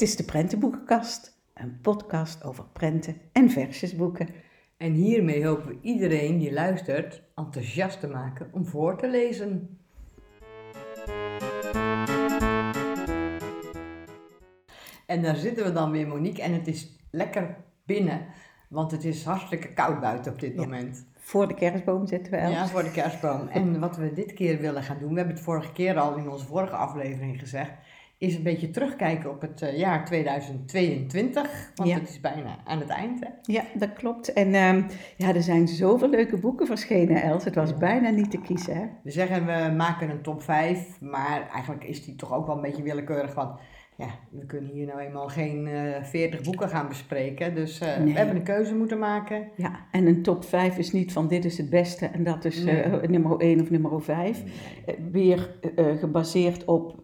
Dit is de Prentenboekenkast, een podcast over prenten en versjesboeken. En hiermee hopen we iedereen die luistert enthousiast te maken om voor te lezen. En daar zitten we dan weer, Monique, en het is lekker binnen, want het is hartstikke koud buiten op dit Ja. moment. Voor de kerstboom zitten we, Els. Ja, voor de kerstboom. En wat we dit keer willen gaan doen, we hebben het vorige keer al in onze vorige aflevering gezegd, is een beetje terugkijken op het eh, jaar 2022, want Ja. het is bijna aan het eind. Hè? Ja, dat klopt. En ehm, ja, er zijn zoveel leuke boeken verschenen, Els. Het was Ja. bijna niet te kiezen, hè? We zeggen we maken een top 5, maar eigenlijk is die toch ook wel een beetje willekeurig. Want ja, we kunnen hier nou eenmaal geen eh 40 boeken gaan bespreken. Dus eh, Nee. we hebben een keuze moeten maken. Ja, en een top 5 is niet van dit is het beste en dat is Nee. nummer 1 of nummer 5. Eh, weer gebaseerd op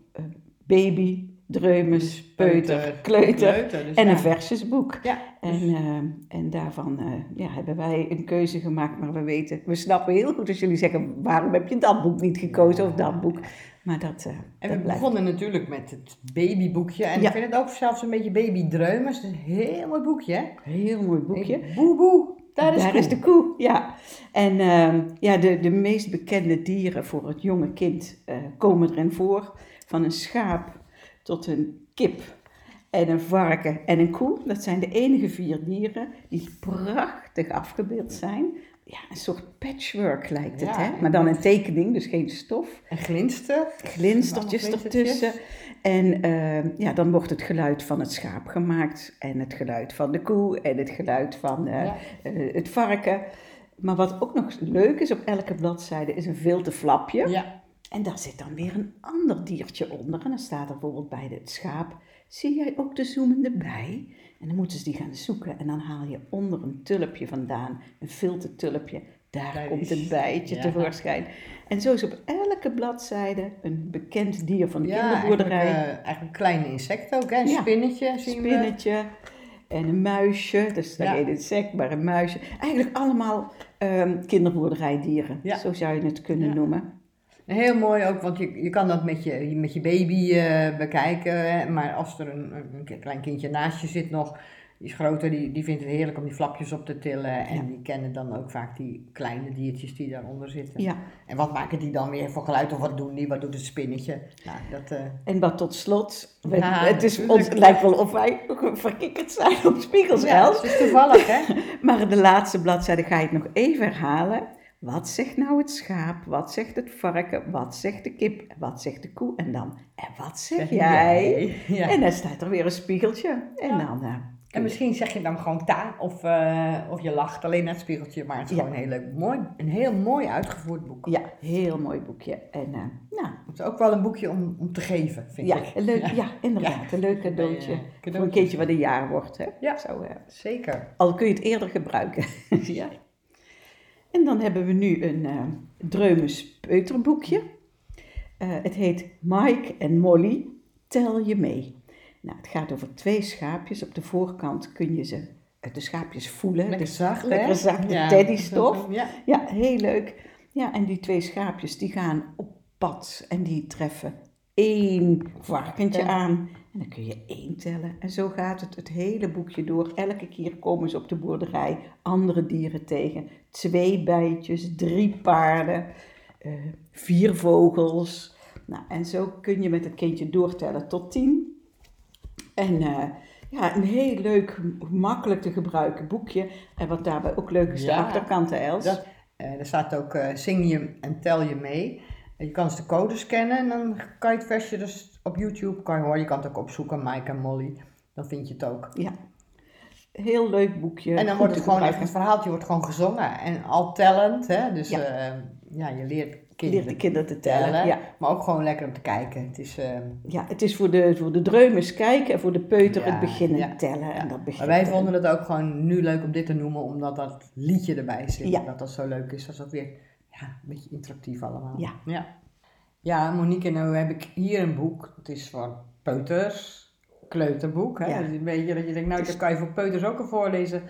baby, dreumes, peuter, kleuter dus en ja. een versjesboek. Ja, En, eh, en daarvan eh, ja, hebben wij een keuze gemaakt, maar we weten, we snappen heel goed als jullie zeggen, waarom heb je dat boek niet gekozen of dat boek? Maar dat, eh en dat we blijft. begonnen natuurlijk met het babyboekje. En ik vind het ook zelfs een beetje babydreumes. Het is een heel mooi boekje, hè? Heel mooi boekje. Boe, boe, daar is, Daar Koe. is de koe, ja. En ja, de, de meest bekende dieren voor het jonge kind komen erin voor. Van een schaap tot een kip en een varken en een koe. Dat zijn de enige vier dieren die prachtig afgebeeld zijn. Ja, een soort patchwork lijkt het, Ja, hè? Maar dan een tekening, dus geen stof. En glinster. Glinstertjes ertussen. En ehm, ja, dan wordt het geluid van het schaap gemaakt. En het geluid van de koe. En het geluid van eh, Ja. eh, het varken. Maar wat ook nog leuk is op elke bladzijde is een viltenflapje. Ja, En daar zit dan weer een ander diertje onder. En dan staat er bijvoorbeeld bij het schaap, zie jij ook de zoemende bij? En dan moeten ze die gaan zoeken. En dan haal je onder een tulpje vandaan, een filtertulpje. Daar Daar komt het bijtje ja. tevoorschijn. En zo is op elke bladzijde een bekend dier van de ja kinderboerderij. Eigenlijk, eh, eigenlijk kleine insecten ook, hè? Een Ja. spinnetje zien we. spinnetje en een muisje. Dus dan Ja. geen insect, maar een muisje. Eigenlijk allemaal ehm, kinderboerderijdieren. Ja. Zo zou je het kunnen noemen. Heel mooi ook, want je, je kan dat met je, met je baby eh, bekijken. Maar als er een, een klein kindje naast je zit nog, die is groter, die, die vindt het heerlijk om die flapjes op te tillen. En Ja. die kennen dan ook vaak die kleine diertjes die daaronder zitten. Ja. En wat maken die dan weer voor geluid of wat doen die? Wat doet het spinnetje? Nou, dat, eh, En wat tot slot, we- Ja, het, is, ons, het lijkt wel of wij verkikkerd zijn op spiegels, ja, het is toevallig, hè? Maar de laatste bladzijde ga ik nog even herhalen. Wat zegt nou het schaap? Wat zegt het varken? Wat zegt de kip? Wat zegt de koe? En dan, en wat zeg, Zeg jij? Ja. En dan staat er weer een spiegeltje. En Ja. dan... eh, En misschien zeg je dan gewoon ta of, eh, of je lacht alleen naar het spiegeltje, maar het is Ja. gewoon een heel, leuk, mooi, een heel mooi uitgevoerd boek. Ja, heel mooi boekje. En eh, nou, Het is ook wel een boekje om, om te geven, vind ja, ik. een leuk, ja. inderdaad. Een leuk cadeautje. Voor een kindje wat een jaar wordt. Hè? Ja. Zo, Zeker. al kun je het eerder gebruiken. ja. En dan hebben we nu een eh Dreumes peuterboekje. Eh, het heet Mike en Molly, tel je mee. Nou, het gaat over twee schaapjes. Op de voorkant kun je ze, eh, de schaapjes voelen. Lekker Dus zacht, lekker zachte Ja. teddystof. Ja. Ja, heel leuk. Ja, en die twee schaapjes die gaan op pad en die treffen één varkentje Ja. aan. En dan kun je één tellen. En zo gaat het het hele boekje door. Elke keer komen ze op de boerderij andere dieren tegen. Twee bijtjes, drie paarden, eh, vier vogels. Nou, en zo kun je met het kindje doortellen tot tien. En eh, ja, een heel leuk, makkelijk te gebruiken boekje. En wat daarbij ook leuk is, de Ja, achterkant, hè, Els. Dat, eh, er staat ook zing je en tel je mee. Je kan dus de code scannen en dan kan je het versje dus op YouTube kan je horen. Je kan het ook opzoeken, Mike en Molly. Dan vind je het ook. Ja. Heel leuk boekje. en dan wordt het gewoon echt, gebruiken. het verhaaltje wordt gewoon gezongen. En al tellend, hè. Dus Ja. ja, ja je leert Leert kinderen de kinderen te tellen. tellen. Ja. Maar ook gewoon lekker om te kijken. Het is, eh, ja, het is voor de, voor de dreumes kijken en voor de peuter Ja, het beginnen ja, tellen. En dat Maar begint wij vonden het ook gewoon nu leuk om dit te noemen, omdat dat liedje erbij zit. Ja. Dat dat zo leuk is. Dat is ook weer ja, een beetje interactief allemaal. Ja. ja. Ja, Monique, nou heb ik hier een boek. Het is voor peuters, kleuterboek. Hè? Ja. Dat is een beetje dat je denkt, nou, dat kan je voor peuters ook een voorlezen.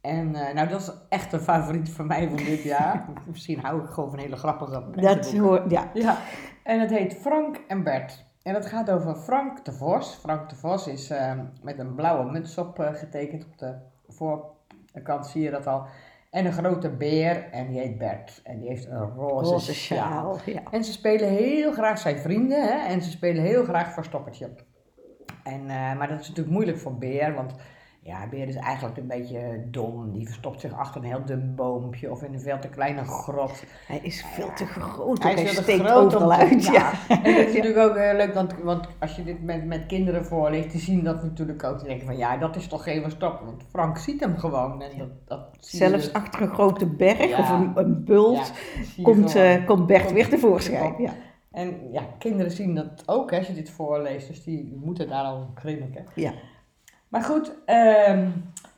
En eh, nou, dat is echt een favoriet van mij van dit jaar. Misschien hou ik gewoon van hele grappige Dat hoor, ja. Ja, en het heet Frank en Bert. En het gaat over Frank de Vos. Frank de Vos is eh, met een blauwe muts op eh, getekend. Op de voorkant zie je dat al. En een grote beer en die heet Bert. En die heeft een roze, Roze sjaal. sjaal. Ja. En ze spelen heel graag zijn vrienden. Hè? En ze spelen heel graag verstoppertje. En, eh, maar dat is natuurlijk moeilijk voor Beer. Want ja, Beer is eigenlijk een beetje dom. Die verstopt zich achter een heel dun boompje. Of in een veel te kleine grot. Hij is veel te groot. Hij Hij, is veel te steekt overal uit. ja. Ja. En dat is natuurlijk ook heel leuk, want, want als je dit met, met kinderen voorleest, die zien dat natuurlijk ook. Die denken van ja, dat is toch geen verstoppen. Want Frank ziet hem gewoon. En dat, dat Zelfs dus. achter een grote berg Ja. of een, een bult Ja, komt, eh, komt Bert Komt- weer tevoorschijn. Ja. En ja, kinderen zien dat ook hè, als je dit voorleest. Dus die moeten daar al grinniken. Ja. Maar goed, ehm,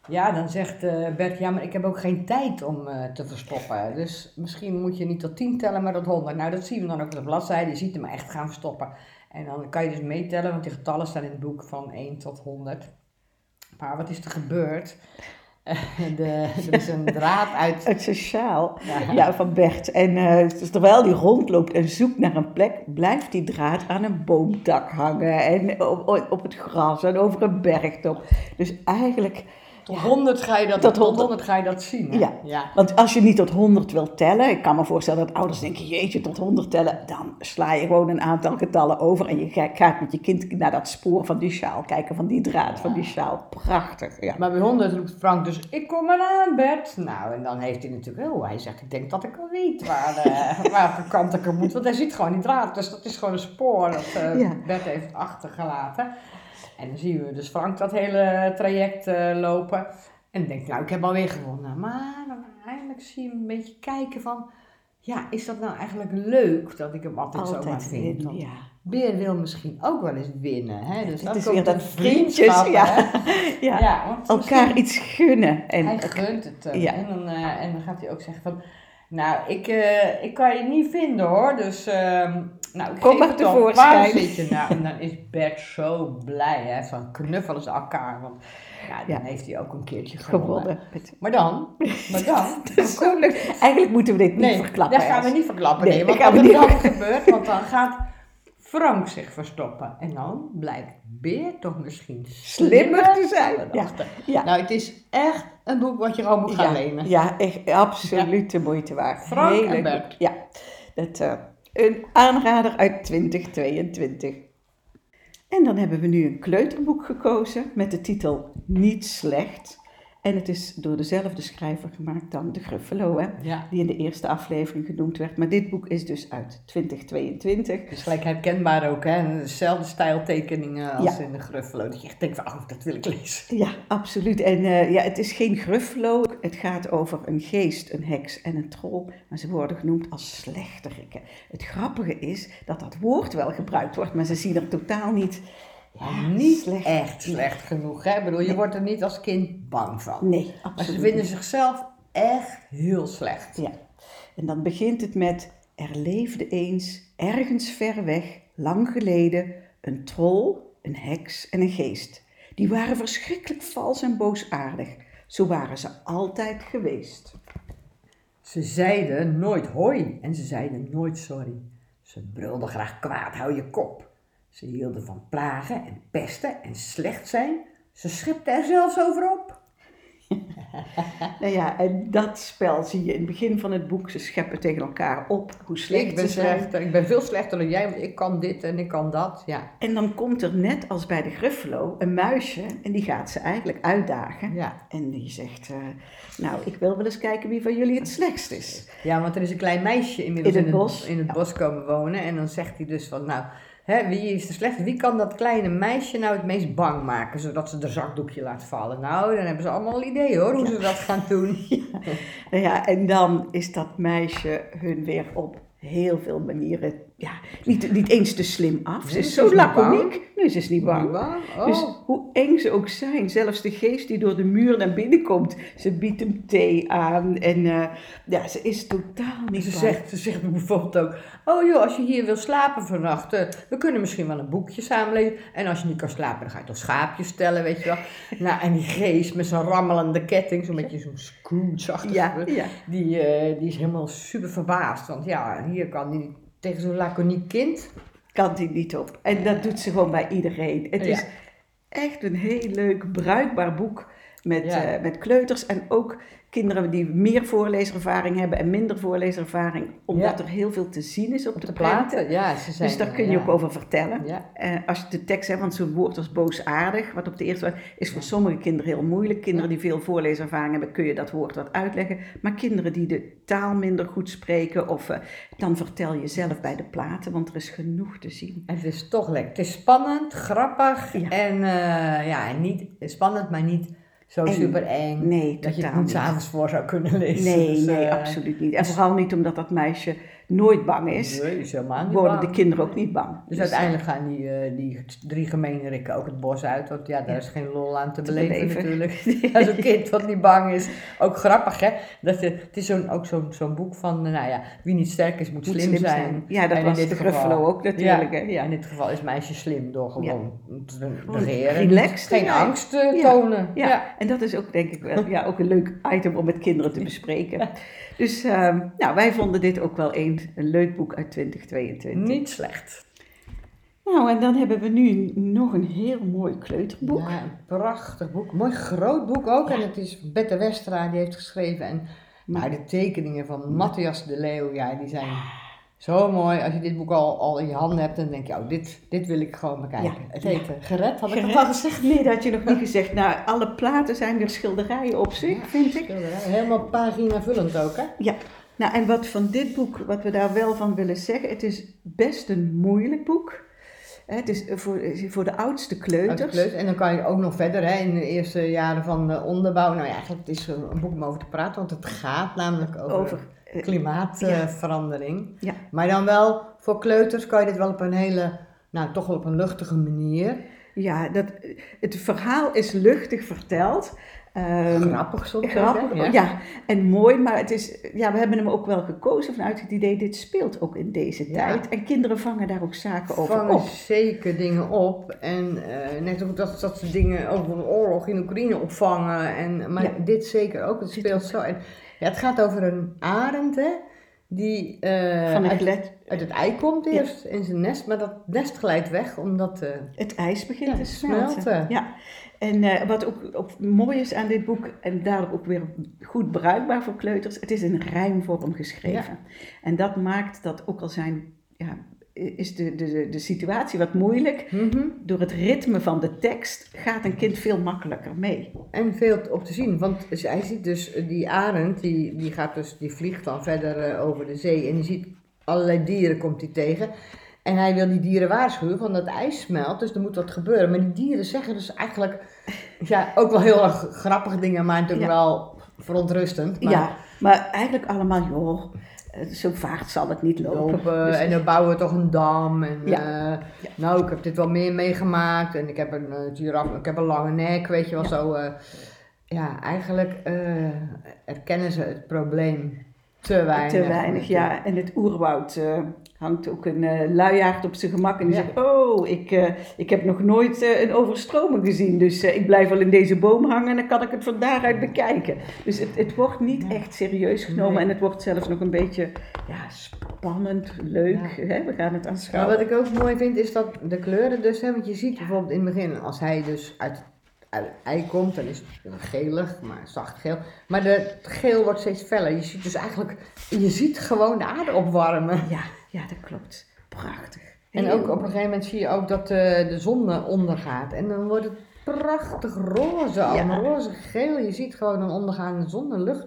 ja, dan zegt eh, Bert, ja, maar ik heb ook geen tijd om eh, te verstoppen. Dus misschien moet je niet tot 10 tellen, maar tot 100. Nou, dat zien we dan ook op de bladzijde. Je ziet hem echt gaan verstoppen. En dan kan je dus meetellen, want die getallen staan in het boek van 1 tot 100. Maar wat is er gebeurd? De, er is een draad uit... Het sociaal Ja. ja, van Bert. En dus terwijl hij rondloopt en zoekt naar een plek, blijft die draad aan een boomdak hangen. En op, op het gras en over een bergtop. Dus eigenlijk, Tot 100 ga je dat, Tot tot 100. 100 ga je dat zien. Hè? Ja. ja. want als je niet tot 100 wilt tellen, ik kan me voorstellen dat ouders denken, jeetje, tot 100 tellen, dan sla je gewoon een aantal getallen over en je ga- gaat met je kind naar dat spoor van die sjaal kijken, van die draad, van die sjaal. Prachtig, ja. Maar bij 100 roept Frank dus, ik kom eraan Bert. Nou, en dan heeft hij natuurlijk, oh, hij zegt, ik denk dat ik al weet waar, eh, welke kant ik er moet. Want hij ziet gewoon die draad, dus dat is gewoon een spoor dat eh, Ja. Bert heeft achtergelaten. En dan zien we dus Frank dat hele traject eh, lopen. En dan denkt, nou, ik heb alweer gewonnen. Maar dan eindelijk zie je een beetje kijken van, ja, is dat nou eigenlijk leuk dat ik hem altijd, zo maar vind? Want ja. Beer wil misschien ook wel eens winnen. Hè? Dus Het dan is weer dat vriendjes, ja. ja. Elkaar iets gunnen. En hij gunt het. En, dan, eh, en dan gaat hij ook zeggen van... Nou, ik, eh, ik kan je niet vinden hoor, dus... ehm, nou, ik Kom maar tevoorschijn. Waar zit je nou? En dan is Bert zo blij, hè. Van knuffelen ze elkaar. Want ja, dan Ja. heeft hij ook een keertje gewonnen. Maar dan, maar dan... Dat is. Eigenlijk moeten we dit niet nee, verklappen. dat gaan we niet verklappen. Nee, Nee, dat want er niet dan gebeurt, want dan gaat Frank zich verstoppen. En dan blijkt Beer toch misschien Slimmer te zijn. Ja. Ja. Nou, het is echt een boek wat je gewoon moet gaan ja, lenen. Ja, echt absoluut de moeite waard. Frank en Bert. Ja, dat, eh, een aanrader uit 2022. En dan hebben we nu een kleuterboek gekozen met de titel Niet Slecht. En het is door dezelfde schrijver gemaakt dan De Gruffalo, hè, Ja. die in de eerste aflevering genoemd werd. Maar dit boek is dus uit 2022. Het is gelijk herkenbaar ook, hè? Dezelfde stijltekeningen als Ja. in de Gruffalo. Dat je echt denkt van, oh, dat wil ik lezen. Ja, absoluut. En eh, ja, het is geen Gruffalo. Het gaat over een geest, een heks en een troll. Maar ze worden genoemd als slechterikken. Het grappige is dat dat woord wel gebruikt wordt, maar ze zien er totaal niet... Ja, niet slecht. echt slecht genoeg, hè? Ik bedoel, je Nee. wordt er niet als kind bang van. Nee, Maar absoluut ze vinden zichzelf echt heel slecht. Ja. En dan begint het met... Er leefde eens, ergens ver weg, lang geleden, een troll, een heks en een geest. Die waren verschrikkelijk vals en boosaardig. Zo waren ze altijd geweest. Ze zeiden nooit hoi en ze zeiden nooit sorry. Ze brulden graag kwaad, hou je kop. Ze hielden van plagen en pesten en slecht zijn. Ze schipten er zelfs over op. Nou ja, en dat spel zie je in het begin van het boek. Ze scheppen tegen elkaar op hoe slecht ik ben ze zijn. slechter, ik ben veel slechter dan jij, want ik kan dit en ik kan dat. Ja, En dan komt er net als bij de Gruffalo een muisje en die gaat ze eigenlijk uitdagen. ja. En die zegt, eh, nou, ik wil wel eens kijken wie van jullie het slechtst is. Ja, want er is een klein meisje inmiddels In in het het, bos. in het bos komen wonen. En dan zegt hij dus van, nou, hè, wie is de slechtste? Wie kan dat kleine meisje nou het meest bang maken, zodat ze de zakdoekje laat vallen? Nou, dan hebben ze allemaal een idee hoor, hoe ze dat gaan doen. Nou ja, en dan is dat meisje hun weer op heel veel manieren, ja, niet, niet eens te slim af. Ze is zo is niet laconiek. Nee, ze is niet bang. Oh. Dus hoe eng ze ook zijn, zelfs de geest die door de muur naar binnen komt, ze biedt hem thee aan en eh, ja, ze is totaal niet Ze bang. zegt, ze zegt bijvoorbeeld ook, oh joh, als je hier wil slapen vannacht, eh, we kunnen misschien wel een boekje samen lezen. En als je niet kan slapen, dan ga je toch schaapjes stellen, weet je wel. nou, en die geest met zo'n rammelende ketting, zo'n beetje zo'n Scrooge-achtig, Ja, ja. die, eh, die is helemaal super verbaasd. Want ja, hier kan die tegen zo'n laconiek kind, kan die niet op. En dat doet ze gewoon bij iedereen. Het is echt een heel leuk, bruikbaar boek met, Ja. eh, met kleuters en ook kinderen die meer voorleeservaring hebben en minder voorleeservaring, omdat Ja. er heel veel te zien is op, Op de, de platen. ja, ze zijn... Dus daar kun je ja. ook over vertellen. Eh, als je de tekst hebt, want zo'n woord als boosaardig, wat op de eerste plaats is voor sommige kinderen heel moeilijk. Kinderen die veel voorleeservaring hebben, kun je dat woord wat uitleggen. Maar kinderen die de taal minder goed spreken, of eh, dan vertel je zelf bij de platen, want er is genoeg te zien. En het is toch lekker. Het is spannend, grappig en ja, en niet spannend, maar niet zo super eng. Nee, dat je het niet. s'avonds voor zou kunnen lezen. Nee, Dus, nee, eh, absoluut niet. En vooral niet omdat dat meisje nooit bang is, Nee, is helemaal niet worden bang. de kinderen ook niet bang. Dus uiteindelijk gaan die, eh, die drie gemeenrikken ook het bos uit, want ja, daar is geen lol aan te, Te beleven, beleven. natuurlijk. Als een kind wat niet bang is. Ook grappig hè, dat je, het is zo'n, ook zo'n zo'n boek van, eh, nou ja, wie niet sterk is moet, Moet slim, zijn. Ja, dat En in was dit de Gruffalo ook natuurlijk. Ja, hè? Ja. In dit geval is meisje slim door gewoon te regeren. relaxed te Geen zijn. angst te Ja. tonen. Ja. Ja. en dat is ook denk ik wel ja, ook een leuk item om met kinderen te bespreken. Dus ehm, nou, wij vonden dit ook wel eens een leuk boek uit 2022. Niet slecht. Nou, en dan hebben we nu nog een heel mooi kleuterboek. Ja, een prachtig boek. Mooi groot boek ook. En het is Bette Westra die heeft geschreven. En maar de tekeningen van Matthias de Leeuw, ja, die zijn zo mooi. Als je dit boek al, al in je handen hebt, dan denk je, oh, dit, dit wil ik gewoon bekijken. Ja. Het heet Gered, had ik al gezegd? Nee, dat had je nog niet gezegd. Nou, alle platen zijn weer schilderijen op zich, vind ik. Helemaal paginavullend ook, hè? Ja, nou en wat van dit boek, wat we daar wel van willen zeggen, het is best een moeilijk boek. Hè, Het is voor, voor de oudste kleuters. kleut. En dan kan je ook nog verder hè, in de eerste jaren van de onderbouw. Nou ja, eigenlijk het is een boek om over te praten, want het gaat namelijk over, Over, eh, klimaatverandering. Ja. Maar dan wel, voor kleuters kan je dit wel op een hele, nou toch wel op een luchtige manier. Ja, dat, het verhaal is luchtig verteld. Ehm, Grappig soms. ook, hè? Grappig, ja. en mooi, maar het is, ja, we hebben hem ook wel gekozen vanuit het idee, dit speelt ook in deze Ja. tijd. En kinderen vangen daar ook zaken over vangen op. zeker dingen op. En eh, net ook dat, dat ze dingen over de oorlog in Oekraïne opvangen. En, maar Ja. dit zeker ook. Het speelt zo. En, ja, het gaat over een arend, hè. Die eh, Van uit, het ei komt eerst in zijn nest. Maar dat nest glijdt weg, omdat... eh, het ijs begint Ja, te smelten. smelten. Ja. En eh, wat ook, ook mooi is aan dit boek, en daardoor ook weer goed bruikbaar voor kleuters, het is in rijmvorm geschreven. En dat maakt dat ook al zijn, ja, is de, de, de, situatie wat moeilijk, mhm. door het ritme van de tekst gaat een kind veel makkelijker mee. En veel op te zien, want hij ziet dus eh, die arend, die, die, gaat dus, die vliegt dan verder eh, over de zee en die ziet allerlei dieren komt hij tegen. En hij wil die dieren waarschuwen van dat ijs smelt, dus er moet wat gebeuren. Maar die dieren zeggen dus eigenlijk ja, ook wel heel erg grappige dingen, maar natuurlijk Ja. wel verontrustend. Maar Ja, maar eigenlijk allemaal, joh, zo vaart zal het niet lopen. lopen Dus- en dan bouwen we toch een dam. En, Ja. eh, Nou, ik heb dit wel meer meegemaakt en ik heb een uh, giraffe, ik heb een lange nek, weet je wel Ja. zo. eh, ja, eigenlijk eh, erkennen ze het probleem te weinig. Te weinig, ja. En het oerwoud eh, hangt ook een eh luiaard op zijn gemak en die Ja. zegt, oh, ik, eh, ik heb nog nooit een overstroming gezien, dus ik blijf wel in deze boom hangen en dan kan ik het van daaruit bekijken. Dus het, het wordt niet Ja. echt serieus genomen Nee. en het wordt zelfs nog een beetje ja, spannend, leuk. Hè? We gaan het Maar aanschouwen. wat ik ook mooi vind is dat de kleuren dus, hè, want je ziet bijvoorbeeld in het begin, als hij dus uit, uit het ei komt, dan is het gelig, maar zacht geel. Maar de, het geel wordt steeds feller. Je ziet dus eigenlijk, je ziet gewoon de aarde opwarmen. Ja, ja, dat klopt. Prachtig. En ook op een gegeven moment zie je ook dat eh, de zon ondergaat. En dan wordt het prachtig roze, allemaal roze geel. Je ziet gewoon een ondergaande zon, een lucht.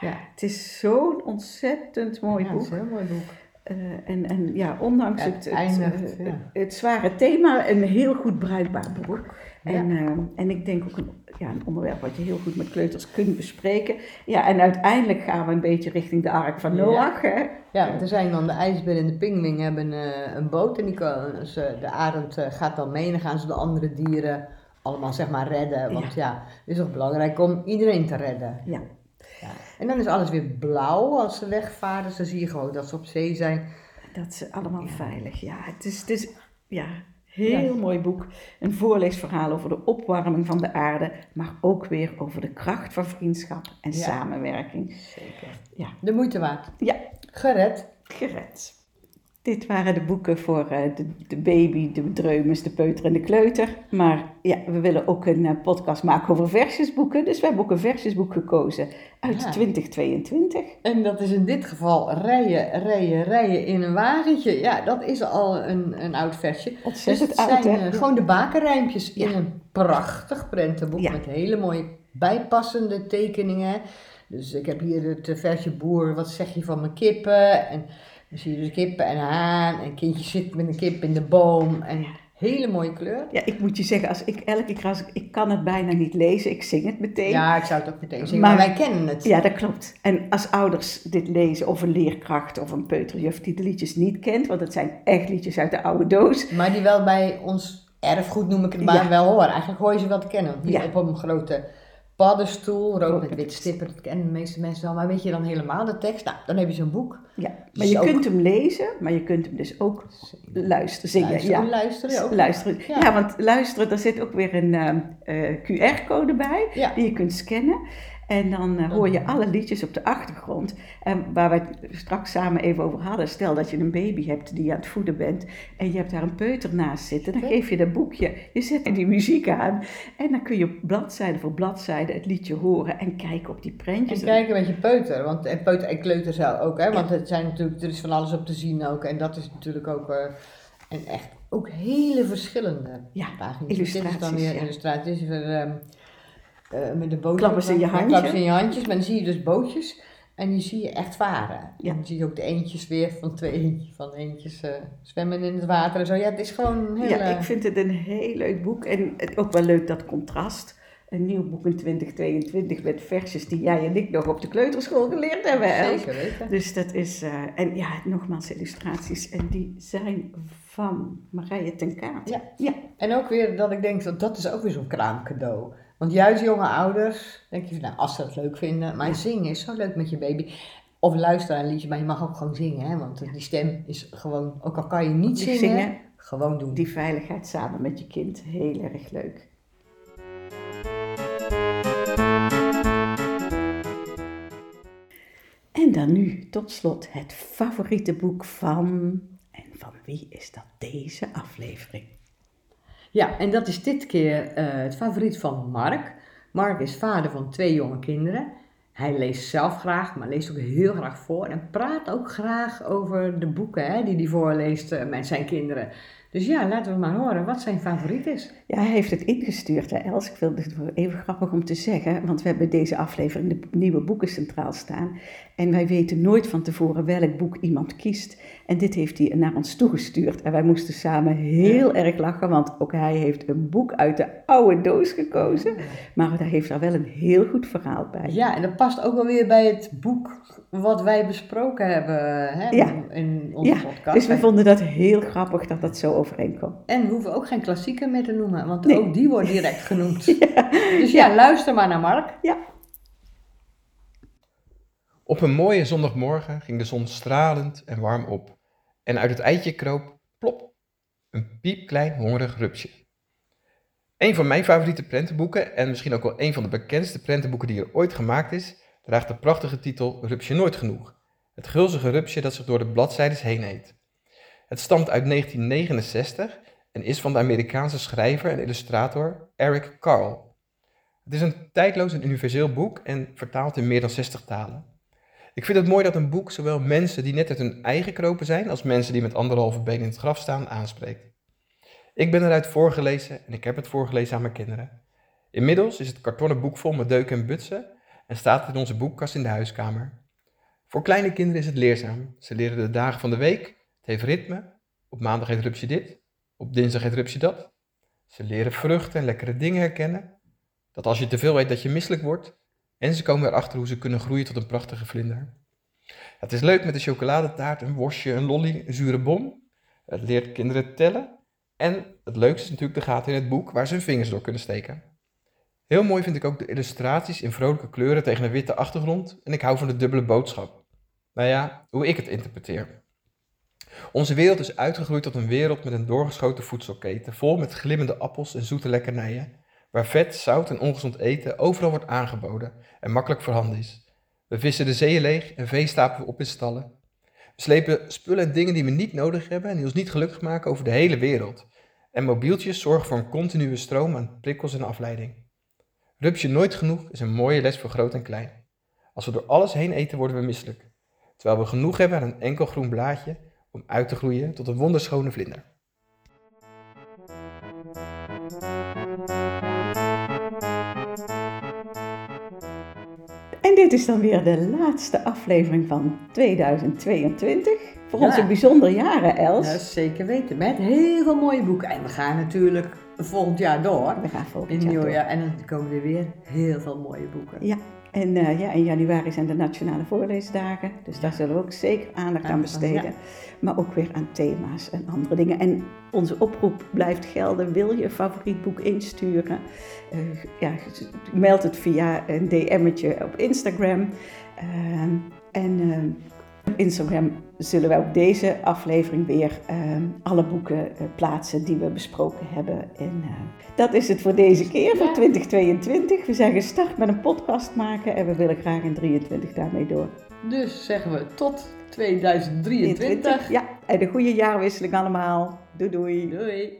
Ja, Het is zo'n ontzettend mooi ja, boek. het is een heel mooi boek. Eh, en, en ja, ondanks het, het het, eindigt, het zware thema, een heel goed bruikbaar boek. Ja. En, eh, en ik denk ook een, ja, een onderwerp wat je heel goed met kleuters kunt bespreken. Ja, en uiteindelijk gaan we een beetje richting de Ark van Ja. Noach. Hè? Ja, want er zijn dan de ijsbeer en de pingwing hebben eh, een boot en die kan, dus, eh, de arend eh, gaat dan mee en dan gaan ze de andere dieren allemaal zeg maar redden. Want ja, het is toch belangrijk om iedereen te redden. Ja. Ja. En dan is alles weer blauw als ze wegvaren, dus dan zie je gewoon dat ze op zee zijn. Dat is allemaal veilig. Ja, het is, het is ja, heel mooi boek. Een voorleesverhaal over de opwarming van de aarde, maar ook weer over de kracht van vriendschap en Ja. samenwerking. Zeker. Ja. De moeite waard. Ja, Gered. gered. Dit waren de boeken voor eh, de, de baby, de dreumes, de peuter en de kleuter. Maar ja, we willen ook een eh, podcast maken over versjesboeken. Dus wij hebben ook een versjesboek gekozen uit Ja. 2022. En dat is in dit geval rijden, rijden, rijden in een wagentje. Ja, dat is al een, een oud versje. Dus Ontzettend het oud, zijn hè? eh, gewoon de bakenrijmpjes in een prachtig prentenboek Ja. met hele mooie bijpassende tekeningen. Dus ik heb hier het versje boer, wat zeg je van mijn kippen? En dan zie je dus kippen en haan en een kindje zit met een kip in de boom. En hele mooie kleur. Ja, ik moet je zeggen, als ik elke keer als ik, ik kan het bijna niet lezen, ik zing het meteen. Ja, ik zou het ook meteen zeggen, Maar- maar, wij kennen het. Ja, dat klopt. En als ouders dit lezen, of een leerkracht of een peuterjuf die de liedjes niet kent, want het zijn echt liedjes uit de oude doos. Maar die wel bij ons erfgoed, noem ik het maar, Ja. wel horen. Eigenlijk hoor je ze wel te kennen. Hier Ja. op een grote paddenstoel, rood met wit stippen, dat kennen de meeste mensen wel. Maar weet je dan helemaal de tekst? Nou, dan heb je zo'n boek. Ja, maar Dus je ook- kunt hem lezen, maar je kunt hem dus ook luisteren, zingen. Luisteren, ja. luisteren ook. Luisteren. Ja. Ja. want luisteren, daar zit ook weer een ehm, eh, QR-code bij, Ja. die je kunt scannen. En dan eh, hoor je alle liedjes op de achtergrond. En waar we het straks samen even over hadden, stel dat je een baby hebt die je aan het voeden bent en je hebt daar een peuter naast zitten, dan geef je dat boekje, je zet die muziek aan en dan kun je bladzijde voor bladzijde het liedje horen en kijken op die prentjes. En kijk een beetje peuter, want en peuter en kleuter zou ook, hè, want het zijn natuurlijk, er is van alles op te zien ook. En dat is natuurlijk ook, eh, en echt ook hele verschillende Ja, pagina's. Dit is dan illustraties, weer ja. illustraties. Weer ehm, eh, met de bootjes. Klappen ze in je Ja, handje. Klappen ze in je handjes, maar dan zie je dus bootjes. En die zie je echt varen. Ja. En dan zie je ook de eentjes weer van twee van eentjes eh, zwemmen in het water en zo. Ja, het is gewoon een hele... Ja, ik vind het een heel leuk boek en ook wel leuk dat contrast. Een nieuw boek in 2022 met versjes die jij en ik nog op de kleuterschool geleerd hebben. Zeker weten. Dus dat is, eh, en ja, nogmaals illustraties. En die zijn van Marije ten Kaat. Ja. ja. En ook weer dat ik denk, dat, dat is ook weer zo'n kraamcadeau. Want juist jonge ouders, denk je van, nou, als ze het leuk vinden, maar zingen is zo leuk met je baby. Of luister naar een liedje, maar je mag ook gewoon zingen, hè? want die stem is gewoon, ook al kan je niet Niet zingen, zingen. gewoon doen. Die veiligheid samen met je kind, heel erg leuk. En dan nu tot slot het favoriete boek van. En van wie is dat deze aflevering? Ja, en dat is dit keer eh, het favoriet van Mark. Mark is vader van twee jonge kinderen. Hij leest zelf graag, maar leest ook heel graag voor. En praat ook graag over de boeken hè, die hij voorleest eh, met zijn kinderen. Dus ja, laten we maar horen wat zijn favoriet is. Ja, hij heeft het ingestuurd, hè, Els. Ik vind het even grappig om te zeggen, want we hebben deze aflevering de nieuwe boeken centraal staan. En wij weten nooit van tevoren welk boek iemand kiest. En dit heeft hij naar ons toegestuurd. En wij moesten samen heel erg lachen, want ook hij heeft een boek uit de oude doos gekozen. Maar daar heeft er wel een heel goed verhaal bij. Ja, en dat past ook wel weer bij het boek wat wij besproken hebben hè, Ja. in onze Ja, podcast. dus we vonden dat heel grappig dat dat zo overeenkwam. En we hoeven ook geen klassieker meer te noemen, want Nee. ook die wordt direct genoemd. Dus ja, luister maar naar Mark. Ja, Op een mooie zondagmorgen ging de zon stralend en warm op. En uit het eitje kroop, plop, een piepklein hongerig rupsje. Een van mijn favoriete prentenboeken, en misschien ook wel een van de bekendste prentenboeken die er ooit gemaakt is, draagt de prachtige titel Rupsje Nooit Genoeg. Het gulzige rupsje dat zich door de bladzijdes heen eet. Het stamt uit 1969 en is van de Amerikaanse schrijver en illustrator Eric Carle. Het is een tijdloos en universeel boek en vertaald in meer dan 60 talen. Ik vind het mooi dat een boek zowel mensen die net uit hun eigen kropen zijn, als mensen die met anderhalve benen in het graf staan, aanspreekt. Ik ben eruit voorgelezen en ik heb het voorgelezen aan mijn kinderen. Inmiddels is het kartonnen boek vol met deuken en butsen en staat het in onze boekkast in de huiskamer. Voor kleine kinderen is het leerzaam. Ze leren de dagen van de week, het heeft ritme. Op maandag heet rupsje dit, op dinsdag heet rupsje dat. Ze leren vruchten en lekkere dingen herkennen. Dat als je te veel eet dat je misselijk wordt. En ze komen erachter hoe ze kunnen groeien tot een prachtige vlinder. Het is leuk met een chocoladetaart, een worstje, een lolly, een zure bom. Het leert kinderen tellen. En het leukste is natuurlijk de gaten in het boek waar ze hun vingers door kunnen steken. Heel mooi vind ik ook de illustraties in vrolijke kleuren tegen een witte achtergrond. En ik hou van de dubbele boodschap. Nou ja, hoe ik het interpreteer. Onze wereld is uitgegroeid tot een wereld met een doorgeschoten voedselketen, vol met glimmende appels en zoete lekkernijen, waar vet, zout en ongezond eten overal wordt aangeboden en makkelijk voorhanden is. We vissen de zeeën leeg en vee stapelen we op in stallen. We slepen spullen en dingen die we niet nodig hebben en die ons niet gelukkig maken over de hele wereld. En mobieltjes zorgen voor een continue stroom aan prikkels en afleiding. Rupsje nooit genoeg is een mooie les voor groot en klein. Als we door alles heen eten, worden we misselijk. Terwijl we genoeg hebben aan een enkel groen blaadje om uit te groeien tot een wonderschone vlinder. Dit is dan weer de laatste aflevering van 2022. Voor Ja. onze bijzondere jaren, Els. Ja, zeker weten. Met heel veel mooie boeken. En we gaan natuurlijk volgend jaar door. We gaan volgend In door. jaar. En dan komen er weer heel veel mooie boeken. Ja, en eh, ja, in januari zijn de Nationale Voorleesdagen. Dus daar zullen we ook zeker aandacht aan besteden. Maar ook weer aan thema's en andere dingen. En onze oproep blijft gelden. Wil je een favoriet boek insturen? Eh, ja, meld het via een DM'tje op Instagram. Ehm, en ehm, op Instagram zullen wij op deze aflevering weer ehm, alle boeken eh, plaatsen die we besproken hebben. En eh, dat is het voor deze keer, voor Ja. 2022. We zijn gestart met een podcast maken en we willen graag in 2023 daarmee door. Dus zeggen we tot 2023. Ja, en een goede jaarwisseling allemaal. Doei doei. Doei.